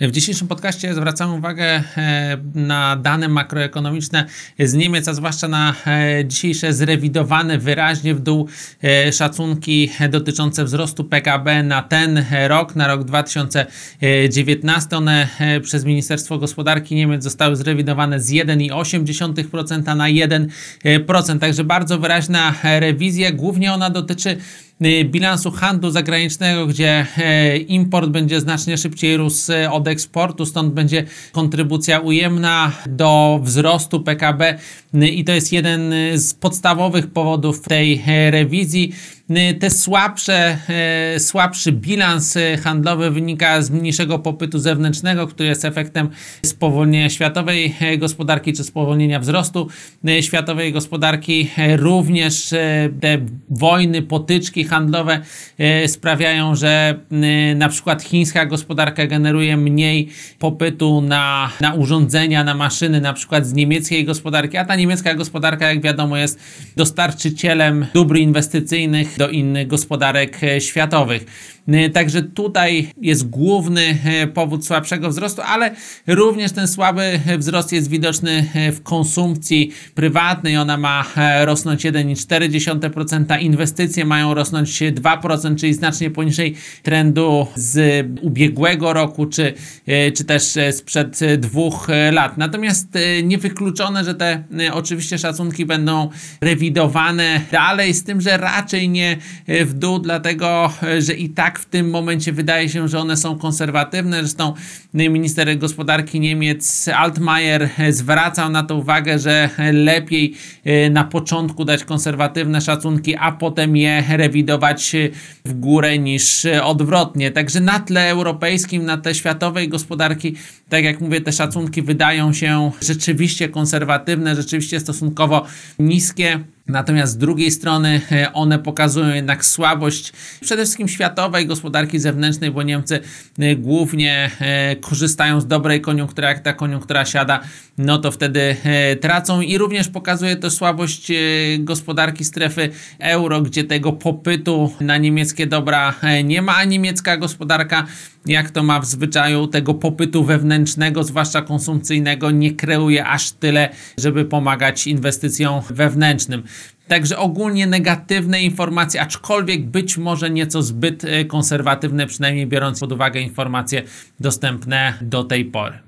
W dzisiejszym podcaście zwracam uwagę e, na dane makroekonomiczne z Niemiec, a zwłaszcza na e, dzisiejsze zrewidowane wyraźnie w dół e, szacunki dotyczące wzrostu PKB na ten rok, na rok 2019. One przez Ministerstwo Gospodarki Niemiec zostały zrewidowane z 1,8% na 1%. Także bardzo wyraźna rewizja. Głównie ona dotyczy bilansu handlu zagranicznego, gdzie e, import będzie znacznie szybciej rósł od eksportu, stąd będzie kontrybucja ujemna do wzrostu PKB y, i to jest jeden z podstawowych powodów tej e, rewizji. Y, te słabsze, e, słabszy bilans handlowy wynika z mniejszego popytu zewnętrznego, który jest efektem spowolnienia światowej gospodarki czy spowolnienia wzrostu światowej gospodarki. Również te wojny, potyczki handlowe sprawiają, że na przykład chińska gospodarka generuje mniej popytu na, na urządzenia, na maszyny, na przykład z niemieckiej gospodarki, a ta niemiecka gospodarka, jak wiadomo, jest dostarczycielem dóbr inwestycyjnych do innych gospodarek e, światowych. Także tutaj jest główny powód słabszego wzrostu, ale również ten słaby wzrost jest widoczny w konsumpcji prywatnej. Ona ma rosnąć 1,4%, inwestycje mają rosnąć rosnąć 2%, czyli znacznie poniżej trendu z ubiegłego roku, czy, e, czy też e, sprzed dwóch lat. Natomiast e, niewykluczone, że te oczywiście szacunki będą rewidowane dalej, z tym, że raczej nie w dół, dlatego że i tak w tym momencie wydaje się, że one są konserwatywne. Zresztą minister gospodarki Niemiec Altmaier zwracał na to uwagę, że lepiej na początku dać konserwatywne szacunki, a potem je rewidować w górę niż odwrotnie. Także na tle europejskim, na tle światowej gospodarki, tak jak mówię, te szacunki wydają się rzeczywiście konserwatywne, rzeczywiście stosunkowo niskie. Natomiast z drugiej strony e, one pokazują jednak słabość przede wszystkim światowej gospodarki zewnętrznej, bo Niemcy e, głównie e, korzystają z dobrej koniunktury, jak ta koniunktura siada, no to wtedy tracą. I również pokazuje to słabość gospodarki strefy euro, gdzie tego popytu na niemieckie dobra nie ma, a niemiecka gospodarka jak to ma w zwyczaju tego popytu wewnętrznego, zwłaszcza konsumpcyjnego, nie kreuje aż tyle, żeby pomagać inwestycjom wewnętrznym. Także ogólnie negatywne informacje, aczkolwiek być może nieco zbyt e, konserwatywne, przynajmniej biorąc pod uwagę informacje dostępne do tej pory.